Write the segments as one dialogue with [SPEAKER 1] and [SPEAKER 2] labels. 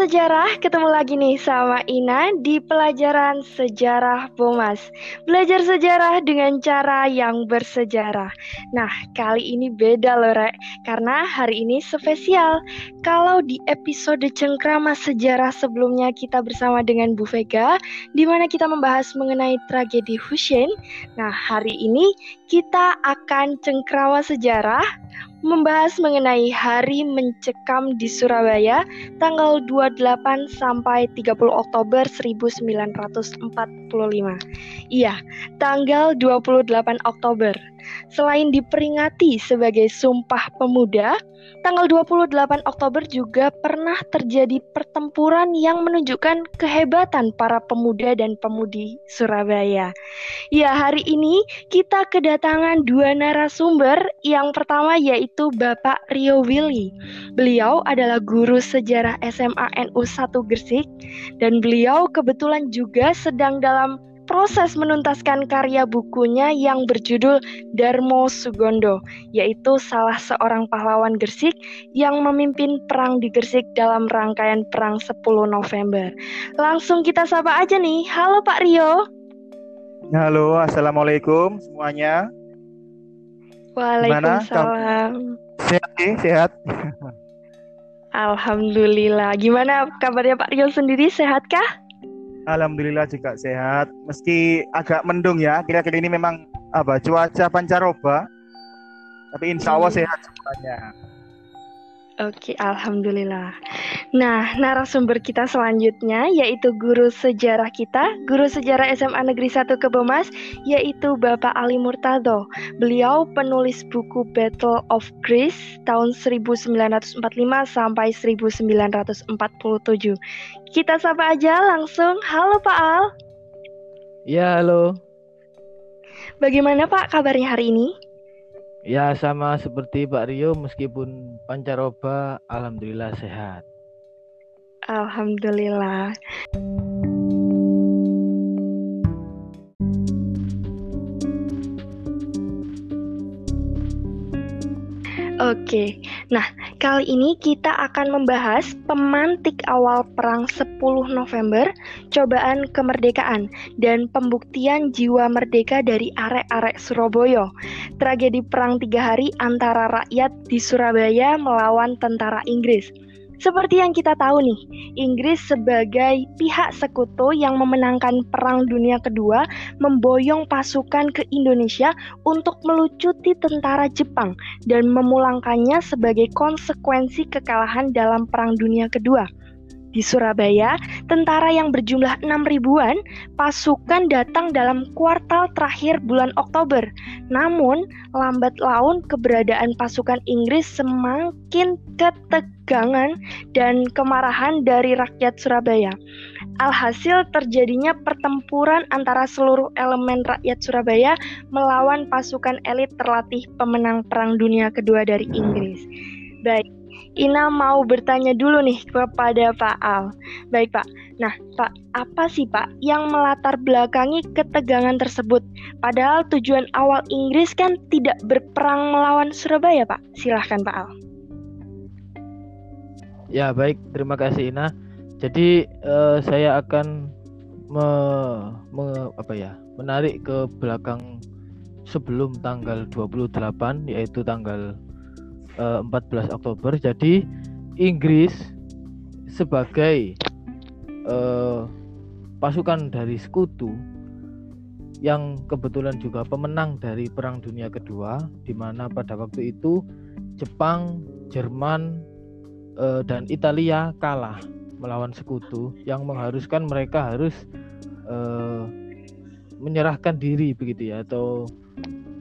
[SPEAKER 1] sejarah, ketemu lagi nih sama Ina di pelajaran sejarah Bomas. Belajar sejarah dengan cara yang bersejarah. Nah, kali ini beda loh, Rek. Karena hari ini spesial. Kalau di episode Cengkrama Sejarah sebelumnya kita bersama dengan Bu Vega, di mana kita membahas mengenai tragedi Hussein. Nah, hari ini kita akan cengkrama sejarah membahas mengenai hari mencekam di Surabaya tanggal 28 sampai 30 Oktober 1945. Iya, tanggal 28 Oktober. Selain diperingati sebagai Sumpah Pemuda, tanggal 28 Oktober juga pernah terjadi pertempuran yang menunjukkan kehebatan para pemuda dan pemudi Surabaya. Ya, hari ini kita kedatangan dua narasumber. Yang pertama yaitu Bapak Rio Willy. Beliau adalah guru sejarah SMA NU 1 Gresik dan beliau kebetulan juga sedang dalam proses menuntaskan karya bukunya yang berjudul Darmo Sugondo, yaitu salah seorang pahlawan Gersik yang memimpin perang di Gersik dalam rangkaian Perang 10 November. Langsung kita sapa aja nih. Halo Pak Rio.
[SPEAKER 2] Halo, Assalamualaikum semuanya.
[SPEAKER 1] Waalaikumsalam.
[SPEAKER 2] Sehat nih, sehat.
[SPEAKER 1] Alhamdulillah. Gimana kabarnya Pak Rio sendiri? Sehatkah?
[SPEAKER 2] Alhamdulillah juga sehat. Meski agak mendung ya, kira-kira ini memang apa cuaca pancaroba. Tapi insya Allah hmm. sehat semuanya.
[SPEAKER 1] Oke, alhamdulillah. Nah, narasumber kita selanjutnya yaitu guru sejarah kita, guru sejarah SMA Negeri 1 Kebomas, yaitu Bapak Ali Murtado. Beliau penulis buku Battle of Greece tahun 1945 sampai 1947. Kita sapa aja langsung. Halo Pak Al.
[SPEAKER 3] Ya, halo.
[SPEAKER 1] Bagaimana Pak kabarnya hari ini?
[SPEAKER 3] Ya sama seperti Pak Rio meskipun pancaroba alhamdulillah sehat.
[SPEAKER 1] Alhamdulillah. Oke, nah kali ini kita akan membahas pemantik awal perang 10 November, cobaan kemerdekaan, dan pembuktian jiwa merdeka dari arek-arek Surabaya. Tragedi perang tiga hari antara rakyat di Surabaya melawan tentara Inggris. Seperti yang kita tahu nih, Inggris sebagai pihak sekutu yang memenangkan Perang Dunia Kedua memboyong pasukan ke Indonesia untuk melucuti tentara Jepang dan memulangkannya sebagai konsekuensi kekalahan dalam Perang Dunia Kedua. Di Surabaya, tentara yang berjumlah 6 ribuan pasukan datang dalam kuartal terakhir bulan Oktober. Namun, lambat laun keberadaan pasukan Inggris semakin ketegangan dan kemarahan dari rakyat Surabaya. Alhasil terjadinya pertempuran antara seluruh elemen rakyat Surabaya melawan pasukan elit terlatih pemenang Perang Dunia Kedua dari Inggris. Baik, Ina mau bertanya dulu nih kepada Pak Al. Baik Pak, nah Pak, apa sih Pak yang melatar belakangi ketegangan tersebut? Padahal tujuan awal Inggris kan tidak berperang melawan Surabaya Pak. Silahkan Pak Al.
[SPEAKER 3] Ya baik, terima kasih Ina. Jadi uh, saya akan me, me, apa ya menarik ke belakang sebelum tanggal 28 yaitu tanggal 14 eh, Oktober. Jadi Inggris sebagai uh, pasukan dari sekutu yang kebetulan juga pemenang dari Perang Dunia Kedua, di mana pada waktu itu Jepang, Jerman, uh, dan Italia kalah melawan sekutu, yang mengharuskan mereka harus uh, menyerahkan diri begitu ya, atau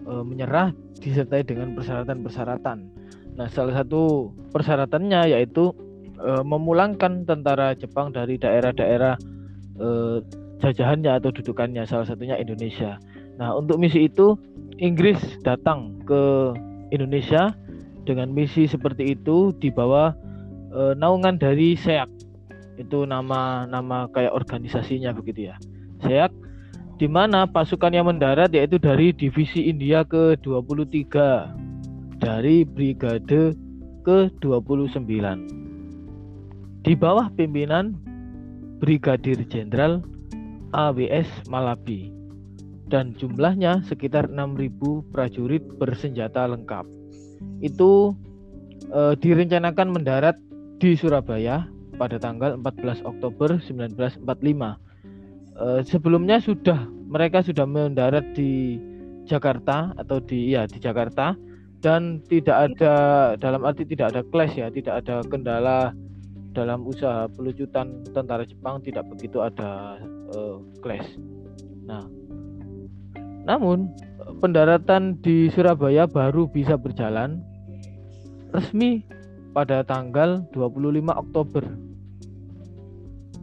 [SPEAKER 3] uh, menyerah disertai dengan persyaratan-persyaratan. Nah, salah satu persyaratannya yaitu e, memulangkan tentara Jepang dari daerah-daerah e, jajahannya atau dudukannya, salah satunya Indonesia. Nah, untuk misi itu Inggris datang ke Indonesia dengan misi seperti itu di bawah e, naungan dari SEAC. Itu nama nama kayak organisasinya begitu ya. SEAC di mana pasukan yang mendarat yaitu dari divisi India ke-23 dari brigade ke-29. di bawah pimpinan Brigadir Jenderal AWS Malabi dan jumlahnya sekitar 6.000 prajurit bersenjata lengkap. Itu e, direncanakan mendarat di Surabaya pada tanggal 14 Oktober 1945. E, sebelumnya sudah mereka sudah mendarat di Jakarta atau di ya di Jakarta dan tidak ada dalam arti tidak ada clash ya, tidak ada kendala dalam usaha pelucutan tentara Jepang tidak begitu ada uh, clash. Nah, namun pendaratan di Surabaya baru bisa berjalan resmi pada tanggal 25 Oktober.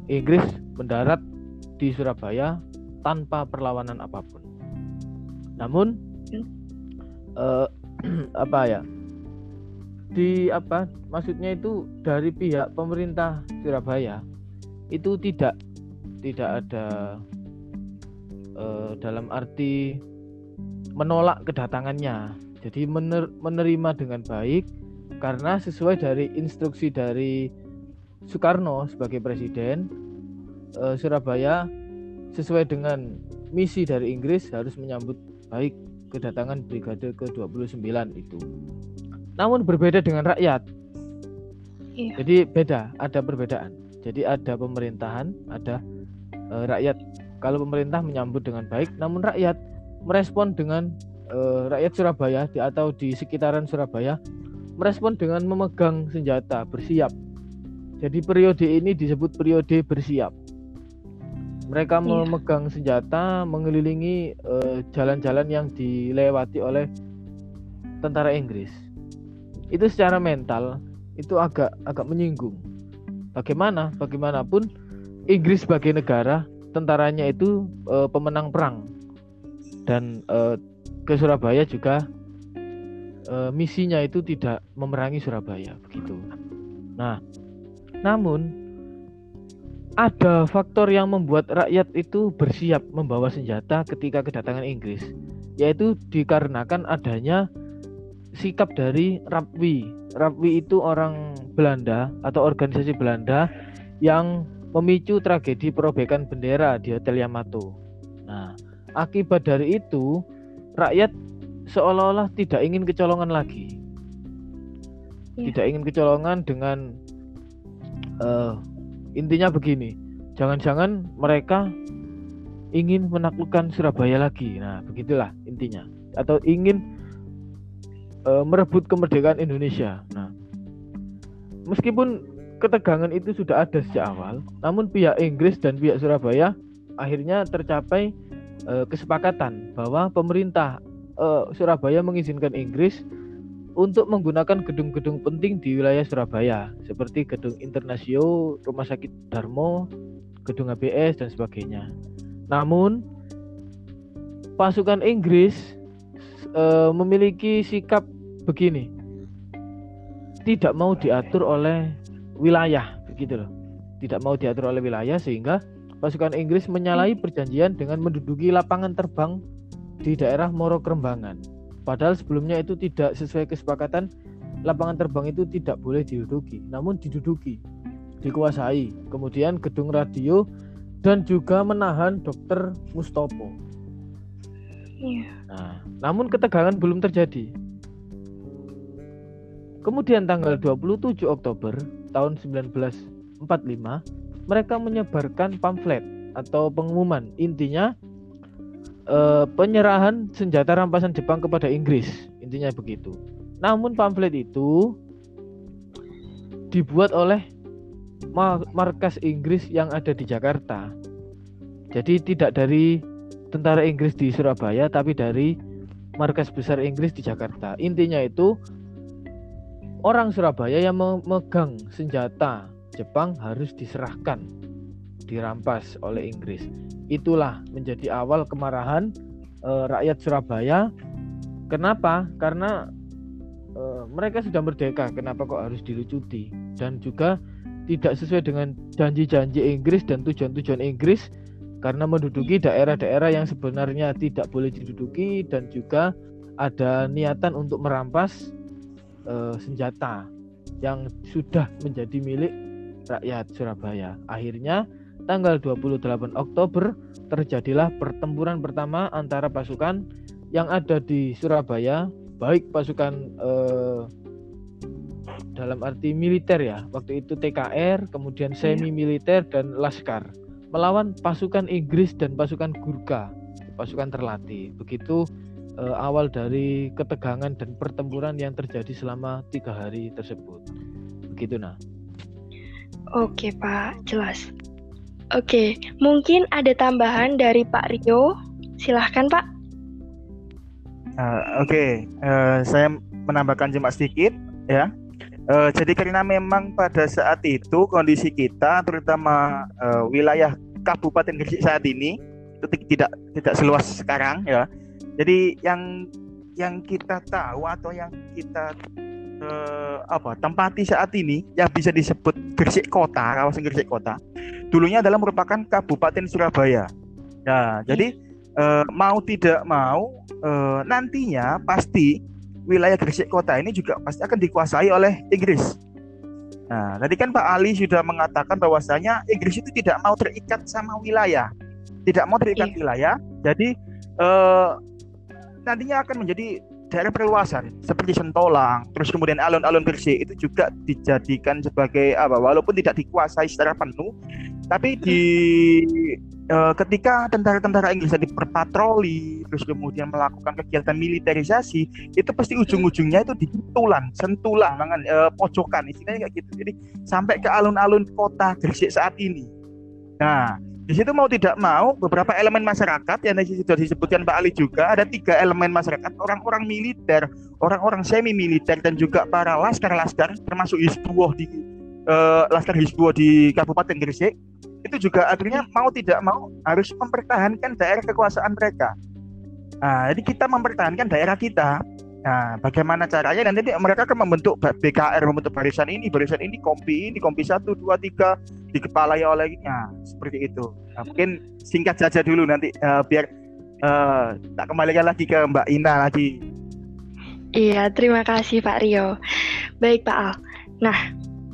[SPEAKER 3] Inggris mendarat di Surabaya tanpa perlawanan apa pun. Namun uh, apa ya? Di apa? Maksudnya itu dari pihak pemerintah Surabaya itu tidak tidak ada uh, dalam arti menolak kedatangannya. Jadi mener, menerima dengan baik karena sesuai dari instruksi dari Soekarno sebagai presiden uh, Surabaya sesuai dengan misi dari Inggris harus menyambut baik kedatangan brigade ke-29 itu. Namun berbeda dengan rakyat. Iya. Jadi beda, ada perbedaan. Jadi ada pemerintahan, ada e, rakyat. Kalau pemerintah menyambut dengan baik, namun rakyat merespon dengan e, rakyat Surabaya di, atau di sekitaran Surabaya merespon dengan memegang senjata, bersiap. Jadi periode ini disebut periode bersiap mereka iya. memegang senjata mengelilingi eh, jalan-jalan uh, yang dilewati oleh tentara Inggris. Itu secara mental itu agak agak menyinggung. Bagaimana? Bagaimanapun Inggris sebagai negara, tentaranya itu uh, pemenang perang dan uh, ke Surabaya juga uh, misinya itu tidak memerangi Surabaya begitu. Nah, namun ada faktor yang membuat rakyat itu bersiap membawa senjata ketika kedatangan Inggris, yaitu dikarenakan adanya sikap dari Rapwi. Rapwi itu orang Belanda atau organisasi Belanda yang memicu tragedi perobekan bendera di Hotel Yamato. Nah, akibat dari itu rakyat seolah-olah tidak ingin kecolongan lagi. Ya. Tidak ingin kecolongan dengan uh, intinya begini jangan-jangan mereka ingin menaklukkan Surabaya lagi. Nah begitulah intinya. Atau ingin e, merebut kemerdekaan Indonesia. Nah meskipun ketegangan itu sudah ada sejak awal namun pihak Inggris dan pihak Surabaya akhirnya tercapai e, kesepakatan bahwa pemerintah e, Surabaya mengizinkan Inggris untuk menggunakan gedung-gedung penting di wilayah Surabaya seperti gedung Internasio, Rumah Sakit Darmo, gedung ABS dan sebagainya. Namun pasukan Inggris e, memiliki sikap begini. Tidak mau diatur oleh wilayah begitu loh. Tidak mau diatur oleh wilayah sehingga pasukan Inggris menyalahi perjanjian dengan menduduki lapangan terbang di daerah Moro Kerembangan Padahal sebelumnya itu tidak sesuai kesepakatan lapangan terbang itu tidak boleh diduduki, namun diduduki, dikuasai. Kemudian gedung radio dan juga menahan dokter Mustopo. Yeah. Nah, namun ketegangan belum terjadi. Kemudian tanggal 27 Oktober tahun 1945, mereka menyebarkan pamflet atau pengumuman. Intinya uh, penyerahan senjata rampasan Jepang kepada Inggris. Intinya begitu. Namun pamflet itu dibuat oleh markas Inggris yang ada di Jakarta. Jadi tidak dari tentara Inggris di Surabaya tapi dari markas besar Inggris di Jakarta. Intinya itu orang Surabaya yang memegang senjata Jepang harus diserahkan dirampas oleh Inggris itulah menjadi awal kemarahan e, rakyat Surabaya. Kenapa? Karena e, mereka sudah merdeka, kenapa kok harus dilucuti? Dan juga tidak sesuai dengan janji-janji Inggris dan tujuan-tujuan Inggris karena menduduki daerah-daerah yang sebenarnya tidak boleh diduduki dan juga ada niatan untuk merampas e, senjata yang sudah menjadi milik rakyat Surabaya. Akhirnya tanggal 28 Oktober terjadilah pertempuran pertama antara pasukan yang ada di Surabaya, baik pasukan eh, dalam arti militer ya, waktu itu TKR, kemudian iya. semi militer dan laskar melawan pasukan Inggris dan pasukan Gurkha, pasukan terlatih. Begitu eh, awal dari ketegangan dan pertempuran yang terjadi selama tiga hari tersebut. Begitu nah.
[SPEAKER 1] Oke Pak, jelas. Oke, mungkin ada tambahan dari Pak Rio. Silahkan Pak.
[SPEAKER 2] Uh, Oke, okay. uh, eh, saya menambahkan cuma sedikit ya. Uh, jadi karena memang pada saat itu kondisi kita, terutama uh, wilayah Kabupaten Gresik saat ini itu tidak tidak seluas sekarang ya. Jadi yang yang kita tahu atau yang kita uh, apa tempati saat ini yang bisa disebut Gresik Kota, kawasan Gresik Kota, dulunya adalah merupakan Kabupaten Surabaya. Nah, jadi uh, mau tidak mau uh, nantinya pasti wilayah Gresik Kota ini juga pasti akan dikuasai oleh Inggris. Nah, tadi kan Pak Ali sudah mengatakan bahwasanya Inggris itu tidak mau terikat sama wilayah, tidak mau terikat iya. wilayah. Jadi uh, nantinya akan menjadi daerah perluasan seperti Sentolang, terus kemudian alun-alun bersih itu juga dijadikan sebagai apa walaupun tidak dikuasai secara penuh, tapi di uh, ketika tentara-tentara Inggris tadi berpatroli, terus kemudian melakukan kegiatan militerisasi, itu pasti ujung-ujungnya itu di sentulan, sentulan, mangan uh, pojokan istilahnya kayak gitu. Jadi sampai ke alun-alun kota Gresik saat ini. Nah, di situ mau tidak mau beberapa elemen masyarakat yang sudah disebutkan Pak Ali juga ada tiga elemen masyarakat orang-orang militer, orang-orang semi militer dan juga para laskar-laskar termasuk Hizbullah di uh, laskar Hizbullah di Kabupaten Gresik itu juga akhirnya mau tidak mau harus mempertahankan daerah kekuasaan mereka. Nah, jadi kita mempertahankan daerah kita Nah, bagaimana caranya? Nanti mereka akan membentuk BKR, membentuk barisan ini, barisan ini, kompi ini, kompi satu, dua, tiga, dikepalai olehnya, seperti itu. Nah, mungkin singkat saja dulu nanti uh, biar uh, tak kembalikan lagi ke Mbak Ina lagi.
[SPEAKER 1] Iya, terima kasih Pak Rio. Baik Pak Al. Nah,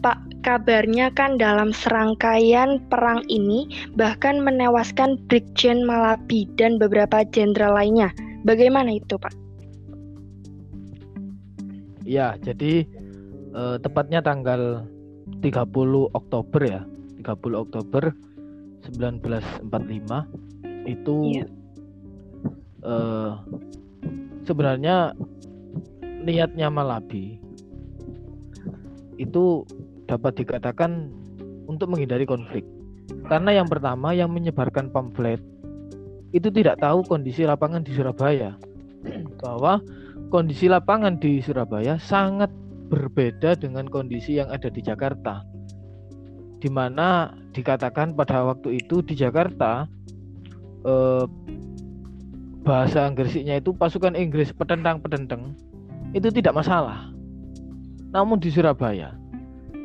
[SPEAKER 1] Pak, kabarnya kan dalam serangkaian perang ini bahkan menewaskan Brigjen Malabi dan beberapa jenderal lainnya. Bagaimana itu, Pak?
[SPEAKER 3] Ya, jadi eh, tepatnya tanggal 30 Oktober ya. 30 Oktober 1945 itu ya. eh, sebenarnya niatnya Malabi itu dapat dikatakan untuk menghindari konflik. Karena yang pertama yang menyebarkan pamflet itu tidak tahu kondisi lapangan di Surabaya bahwa kondisi lapangan di Surabaya sangat berbeda dengan kondisi yang ada di Jakarta. Di mana dikatakan pada waktu itu di Jakarta eh, bahasa Inggrisnya itu pasukan Inggris petentang-petenteng itu tidak masalah. Namun di Surabaya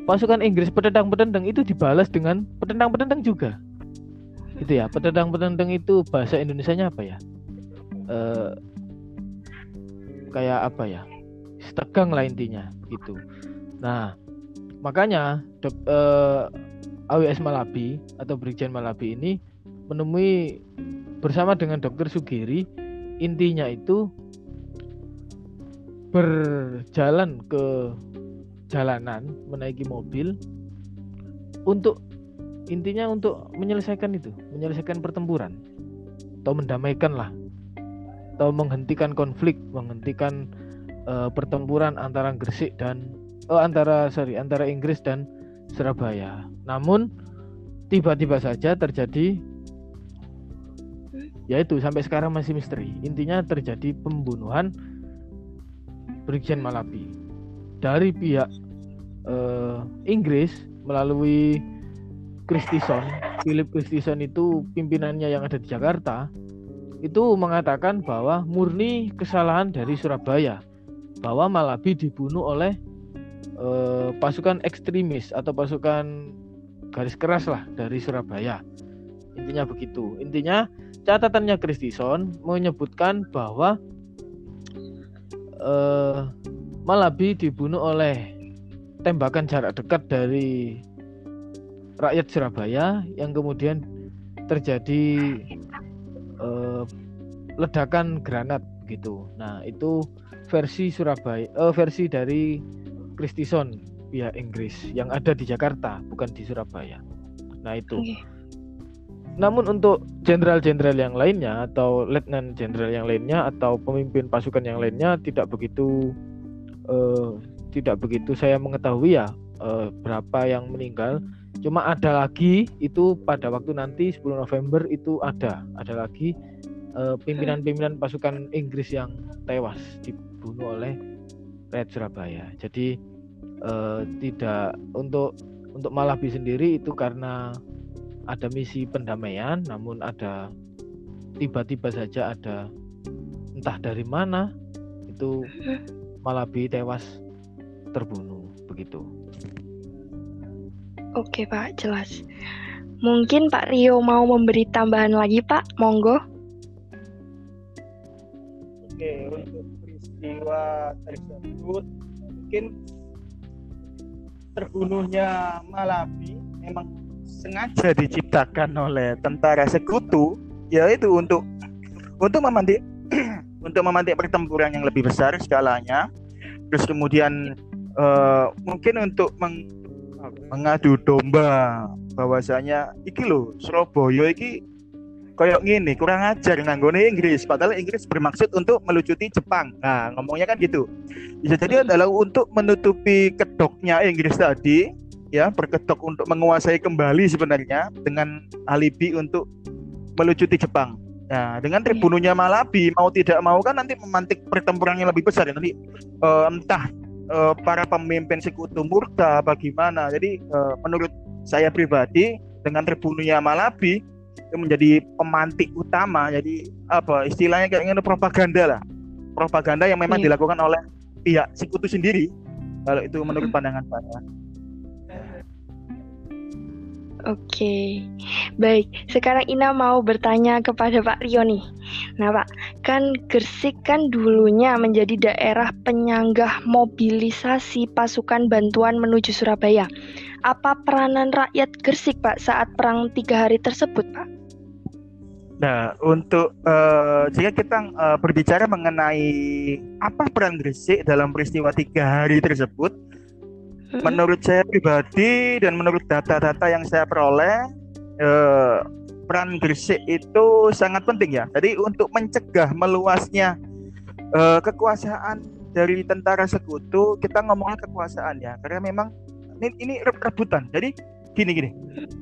[SPEAKER 3] pasukan Inggris petentang-petenteng itu dibalas dengan petentang-petenteng juga. Itu ya, petentang-petenteng itu bahasa Indonesianya apa ya? Eh, kayak apa ya tegang lah intinya gitu. Nah makanya dok, eh, AWS Malabi atau Brigjen Malabi ini menemui bersama dengan dokter Sugiri intinya itu berjalan ke jalanan menaiki mobil untuk intinya untuk menyelesaikan itu menyelesaikan pertempuran atau mendamaikan lah atau menghentikan konflik, menghentikan uh, pertempuran antara Gresik dan oh antara sorry antara Inggris dan Surabaya. Namun tiba-tiba saja terjadi yaitu sampai sekarang masih misteri. Intinya terjadi pembunuhan Brigjen Malabi dari pihak uh, Inggris melalui Christison. Philip Christison itu pimpinannya yang ada di Jakarta itu mengatakan bahwa murni kesalahan dari Surabaya bahwa Malabi dibunuh oleh eh, pasukan ekstremis atau pasukan garis keras lah dari Surabaya. Intinya begitu. Intinya catatannya Kristison menyebutkan bahwa eh, Malabi dibunuh oleh tembakan jarak dekat dari rakyat Surabaya yang kemudian terjadi uh, ledakan granat gitu. Nah, itu versi Surabaya uh, versi dari Kristison pihak Inggris yang ada di Jakarta, bukan di Surabaya. Nah, itu. Okay. Namun untuk jenderal-jenderal yang lainnya atau letnan jenderal yang lainnya atau pemimpin pasukan yang lainnya tidak begitu uh, tidak begitu saya mengetahui ya uh, berapa yang meninggal. Cuma ada lagi itu pada waktu nanti 10 November itu ada ada lagi eh, pimpinan-pimpinan pasukan Inggris yang tewas dibunuh oleh Red Surabaya. Jadi uh, tidak untuk untuk Malabi sendiri itu karena ada misi pendamaian, namun ada tiba-tiba saja ada entah dari mana itu Malabi tewas terbunuh begitu.
[SPEAKER 1] Oke Pak, jelas. Mungkin Pak Rio mau memberi tambahan lagi Pak, monggo.
[SPEAKER 2] Oke, untuk peristiwa tersebut mungkin terbunuhnya Malabi memang sengaja diciptakan oleh tentara sekutu yaitu untuk untuk memantik untuk memantik pertempuran yang lebih besar skalanya terus kemudian uh, mungkin untuk meng, mengadu domba. Bahwasanya iki lo Surabaya iki kayak gini kurang ajar nanggone Inggris. Padahal Inggris bermaksud untuk melucuti Jepang. Nah ngomongnya kan gitu. Bisa jadi adalah untuk menutupi kedoknya Inggris tadi ya berkedok untuk menguasai kembali sebenarnya dengan alibi untuk melucuti Jepang. Nah, dengan iya. terbunuhnya Malabi mau tidak mau kan nanti memantik pertempuran yang lebih besar. Ya nanti uh, entah uh, para pemimpin sekutu murka bagaimana. Jadi uh, menurut saya pribadi dengan terbunuhnya Malabi itu menjadi pemantik utama. Jadi apa istilahnya kayak propaganda lah. Propaganda yang memang yeah. dilakukan oleh pihak sekutu sendiri. Kalau itu menurut pandangan saya.
[SPEAKER 1] Oke, baik. Sekarang Ina mau bertanya kepada Pak Rio nih. Nah Pak, kan Gersik kan dulunya menjadi daerah penyanggah mobilisasi pasukan bantuan menuju Surabaya. Apa peranan rakyat Gersik Pak saat perang tiga hari tersebut Pak?
[SPEAKER 2] Nah, untuk uh, jika kita uh, berbicara mengenai apa peran Gresik dalam peristiwa tiga hari tersebut, Menurut saya pribadi dan menurut data-data yang saya peroleh, eh, peran Gresik itu sangat penting ya. Jadi untuk mencegah meluasnya eh, kekuasaan dari tentara sekutu, kita ngomongnya kekuasaan ya, karena memang ini, ini rebutan. Jadi gini gini,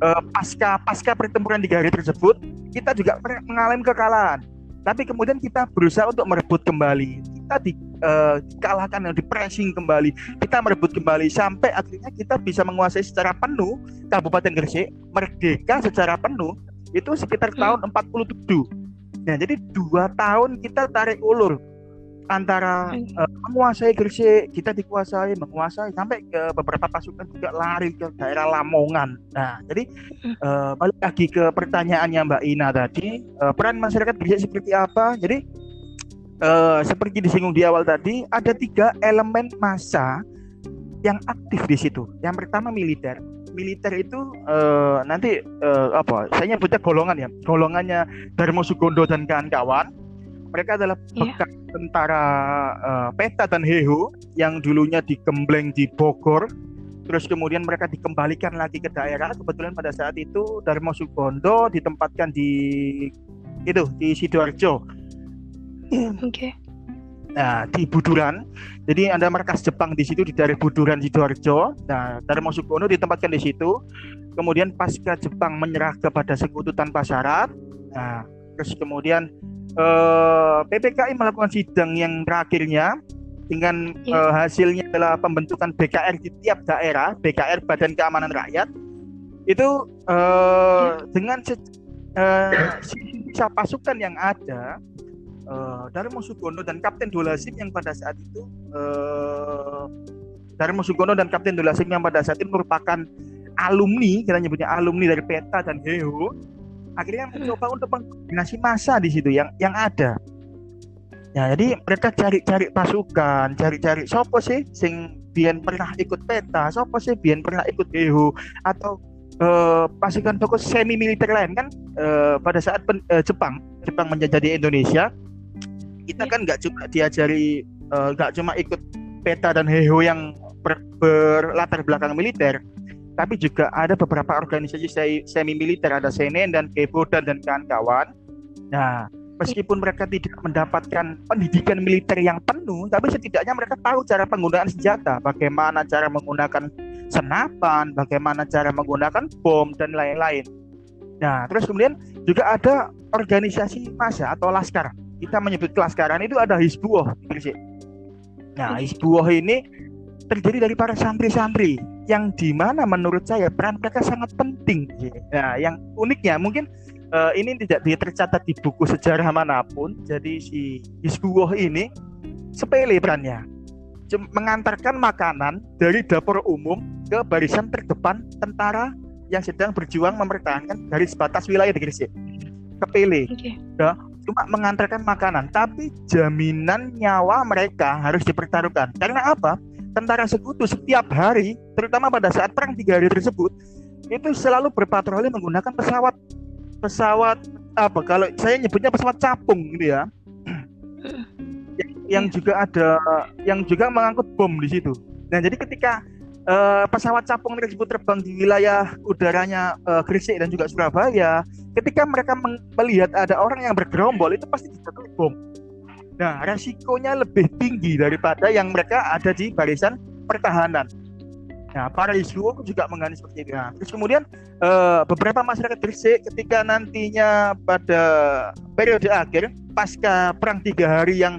[SPEAKER 2] eh, pasca pasca pertempuran di hari tersebut, kita juga mengalami kekalahan. Tapi kemudian kita berusaha untuk merebut kembali kita di, uh, dikalahkan dan di pressing kembali. Kita merebut kembali sampai akhirnya kita bisa menguasai secara penuh Kabupaten Gresik merdeka secara penuh itu sekitar hmm. tahun 47 nah jadi dua tahun kita tarik ulur antara uh, menguasai Gresik kita dikuasai menguasai sampai ke beberapa pasukan juga lari ke daerah Lamongan. Nah jadi uh, balik lagi ke pertanyaannya Mbak Ina tadi uh, peran masyarakat Gresik seperti apa? Jadi uh, seperti disinggung di awal tadi, ada tiga elemen massa yang aktif di situ. Yang pertama militer. Militer itu uh, nanti uh, apa? Saya nyebutnya golongan ya. Golongannya Darmo Sugondo dan kawan-kawan. Mereka adalah yeah. bekas tentara uh, Peta dan Hehu yang dulunya digembleng di Bogor. Terus kemudian mereka dikembalikan lagi ke daerah. Kebetulan pada saat itu Darmo Sugondo ditempatkan di itu di sidoarjo
[SPEAKER 1] Oke. Okay.
[SPEAKER 2] Nah, di Buduran. Jadi ada markas Jepang di situ di daerah Buduran Sidoarjo. Nah, dari Mosukono ditempatkan di situ. Kemudian pasca Jepang menyerah kepada sekutu tanpa syarat. Nah, terus kemudian eh, PPKI melakukan sidang yang terakhirnya dengan yeah. eh, hasilnya adalah pembentukan BKR di tiap daerah, BKR Badan Keamanan Rakyat. Itu eh, yeah. dengan eh, sisa pasukan yang ada uh, Darmo Sugono dan Kapten Dolasim yang pada saat itu uh, Darmo Sugono dan Kapten Dolasim yang pada saat itu merupakan alumni kita nyebutnya alumni dari Peta dan Heo akhirnya mencoba untuk mengkoordinasi masa di situ yang yang ada. Ya jadi mereka cari-cari pasukan cari-cari sopo sih sing bian pernah ikut peta sopo sih bian pernah ikut Heo atau uh, pasukan fokus semi militer lain kan? Uh, pada saat pen, uh, Jepang Jepang menjajah di Indonesia kita kan nggak cuma diajari nggak uh, cuma ikut peta dan heho yang ber, berlatar belakang militer tapi juga ada beberapa organisasi semi militer ada Senen dan Kebodan dan kawan-kawan. Nah, meskipun mereka tidak mendapatkan pendidikan militer yang penuh, tapi setidaknya mereka tahu cara penggunaan senjata, bagaimana cara menggunakan senapan, bagaimana cara menggunakan bom dan lain-lain. Nah, terus kemudian juga ada organisasi massa atau laskar. Kita menyebut kelaskaran itu ada Hizbullah Nah, Hizbullah ini terdiri dari para santri-santri yang di mana menurut saya peran mereka sangat penting. Nah, yang uniknya mungkin uh, ini tidak tercatat di buku sejarah mana pun. Jadi si Hizbullah ini sepele perannya, mengantarkan makanan dari dapur umum ke barisan terdepan tentara yang sedang berjuang mempertahankan garis batas wilayah di Gresik. Kepele, okay. ya, cuma mengantarkan makanan, tapi jaminan nyawa mereka harus dipertaruhkan. Karena apa? tentara sekutu setiap hari, terutama pada saat perang tiga hari tersebut, itu selalu berpatroli menggunakan pesawat. Pesawat apa? Kalau saya nyebutnya pesawat capung gitu ya. Yang, yang juga ada yang juga mengangkut bom di situ. Nah jadi ketika uh, pesawat capung tersebut terbang di wilayah udaranya uh, Gresik dan juga Surabaya ketika mereka melihat ada orang yang bergerombol itu pasti dijatuhi bom Nah, resikonya lebih tinggi daripada yang mereka ada di barisan pertahanan. Nah, para isu juga mengenai seperti itu. Nah, terus kemudian uh, beberapa masyarakat Gresik ketika nantinya pada periode akhir pasca perang tiga hari yang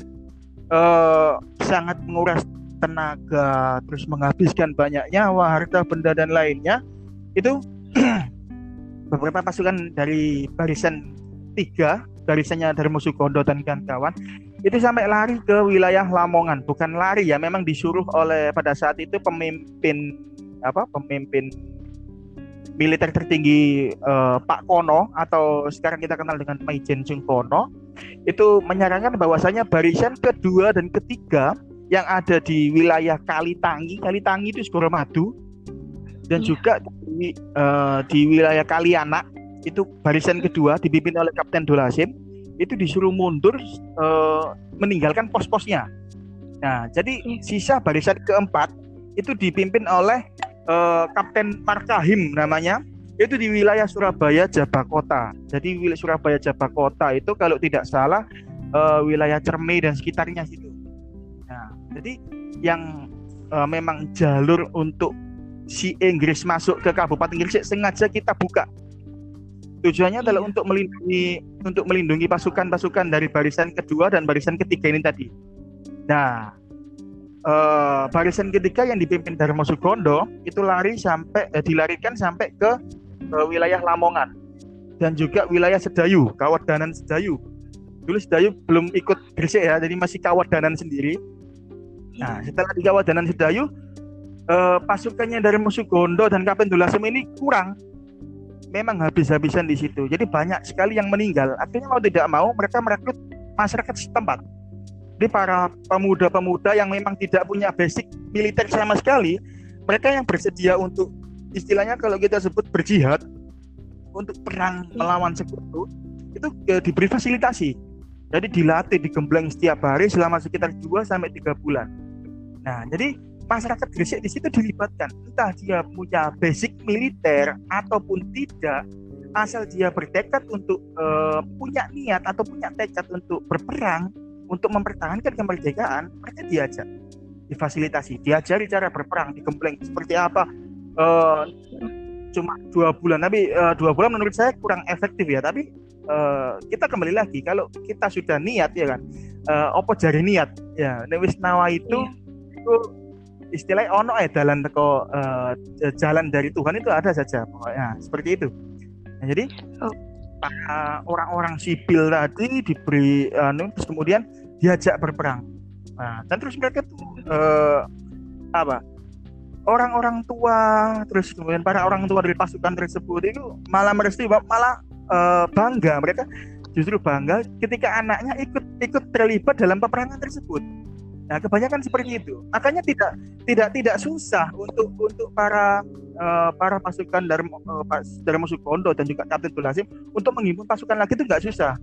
[SPEAKER 2] uh, sangat menguras tenaga, terus menghabiskan banyak nyawa, harta benda dan lainnya, itu beberapa pasukan dari barisan tiga, barisannya Darmo Sukondo dan kawan-kawan itu sampai lari ke wilayah Lamongan. Bukan lari ya memang disuruh oleh pada saat itu pemimpin apa pemimpin militer tertinggi uh, Pak Kono atau sekarang kita kenal dengan Maijen Chung Kono itu menyarankan bahwasanya barisan kedua dan ketiga yang ada di wilayah Kalitangi Kalitangi itu Sukoromadu dan yeah. juga di, uh, di wilayah Kalianak itu barisan kedua dipimpin oleh Kapten Dolasim itu disuruh mundur uh, meninggalkan pos-posnya. Nah, jadi iya. sisa barisan keempat itu dipimpin oleh uh, Kapten Markahim namanya. Itu di wilayah Surabaya Jabakota. Jadi wilayah Surabaya Jabakota itu kalau tidak salah uh, wilayah Cerme dan sekitarnya situ. Nah, jadi yang uh, memang jalur untuk si Inggris masuk ke Kabupaten Gresik sengaja kita buka Tujuannya adalah iya. untuk melindungi untuk melindungi pasukan-pasukan dari barisan kedua dan barisan ketiga ini tadi. Nah, uh, barisan ketiga yang dipimpin Darmo Sugondo itu lari sampai eh, dilarikan sampai ke uh, wilayah Lamongan dan juga wilayah Sedayu, Kawat Danan Sedayu. Dulu Sedayu belum ikut Gresik ya, jadi masih Kawat Danan sendiri. Nah, setelah di Kawat Danan Sedayu, uh, pasukannya dari Musugondo dan Kapten Dulasem ini kurang memang habis-habisan di situ. Jadi banyak sekali yang meninggal. Akhirnya mau tidak mau mereka merekrut masyarakat setempat. Jadi para pemuda-pemuda yang memang tidak punya basic militer sama sekali, mereka yang bersedia untuk istilahnya kalau kita sebut berjihad untuk perang melawan sekutu itu ya, diberi fasilitasi. Jadi dilatih, digembleng setiap hari selama sekitar 2 sampai 3 bulan. Nah, jadi masyarakat Gresik di situ dilibatkan. Entah dia punya basic militer ataupun tidak asal dia bertekad untuk uh, punya niat atau punya tekad untuk berperang untuk mempertahankan kemerdekaan mereka diajak. Difasilitasi diajari cara berperang digembleng seperti apa. Uh, cuma dua bulan. Tapi uh, dua bulan menurut saya kurang efektif ya. Tapi uh, kita kembali lagi. Kalau kita sudah niat ya kan? Uh, opo jari niat? Ya newis nawa itu yeah. itu istilahnya ono eh jalan teko uh, jalan dari Tuhan itu ada saja pokoknya. Seperti itu. Nah, jadi oh. orang-orang sipil tadi diberi uh, terus kemudian diajak berperang. Nah dan terus mereka tuh uh, apa orang-orang tua terus kemudian para orang tua dari pasukan tersebut itu malah merestui malah uh, bangga. Mereka justru bangga ketika anaknya ikut ikut terlibat dalam peperangan tersebut Nah, kebanyakan seperti itu. Makanya tidak tidak tidak susah untuk untuk para uh, para pasukan dari uh, dari musuh Kondo dan juga Kapten Tulasim untuk menghimpun pasukan lagi itu nggak susah.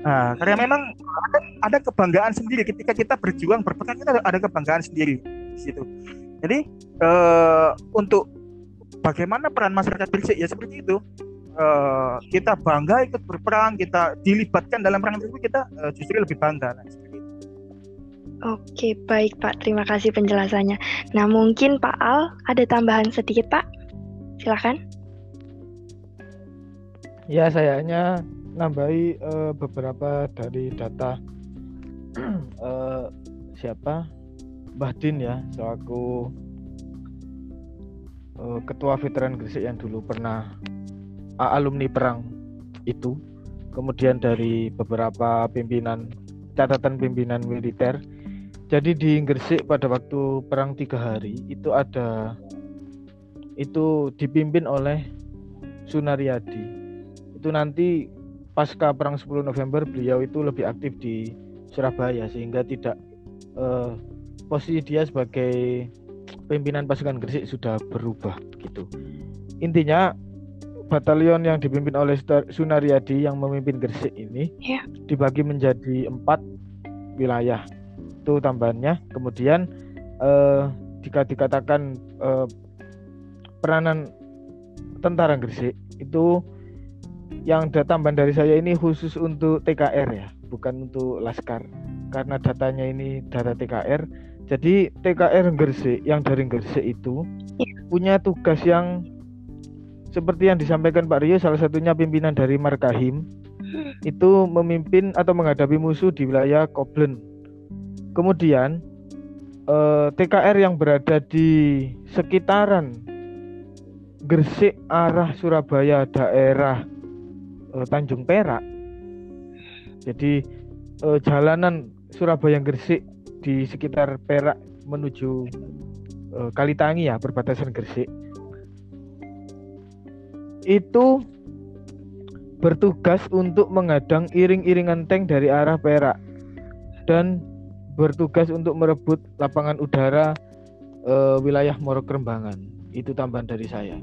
[SPEAKER 2] Nah, karena memang ada, ada kebanggaan sendiri ketika kita berjuang berperang kita ada kebanggaan sendiri di situ. Jadi uh, untuk bagaimana peran masyarakat Gresik ya seperti itu. Uh, kita bangga ikut berperang, kita dilibatkan dalam perang tersebut kita uh, justru lebih bangga. Nah,
[SPEAKER 1] Oke, baik Pak. Terima kasih penjelasannya. Nah, mungkin Pak Al ada tambahan sedikit, Pak. Silakan.
[SPEAKER 3] Ya, saya hanya nambahi uh, beberapa dari data uh, siapa Mbah Din ya, selaku uh, ketua veteran Gresik yang dulu pernah uh, alumni perang itu. Kemudian dari beberapa pimpinan catatan pimpinan militer jadi di Gresik pada waktu perang tiga hari itu ada itu dipimpin oleh Sunaryadi. Itu nanti pasca perang 10 November beliau itu lebih aktif di Surabaya sehingga tidak eh, posisi dia sebagai pimpinan pasukan Gresik sudah berubah gitu. Intinya batalion yang dipimpin oleh Sunaryadi yang memimpin Gresik ini yeah. dibagi menjadi empat wilayah itu tambahannya kemudian eh, jika dikatakan eh, peranan tentara Gresik itu yang ada tambahan dari saya ini khusus untuk TKR ya bukan untuk Laskar karena datanya ini data TKR jadi TKR Gresik yang dari Gresik itu ya. punya tugas yang seperti yang disampaikan Pak Rio salah satunya pimpinan dari Markahim hmm. itu memimpin atau menghadapi musuh di wilayah Koblen Kemudian eh, TKR yang berada di sekitaran Gresik arah Surabaya daerah eh, Tanjung Perak. Jadi eh, jalanan Surabaya Gresik di sekitar Perak menuju eh, Kalitangi ya perbatasan Gresik. Itu bertugas untuk mengadang iring-iringan tank dari arah Perak dan bertugas untuk merebut lapangan udara uh, wilayah Morokrembangan. Itu tambahan dari saya.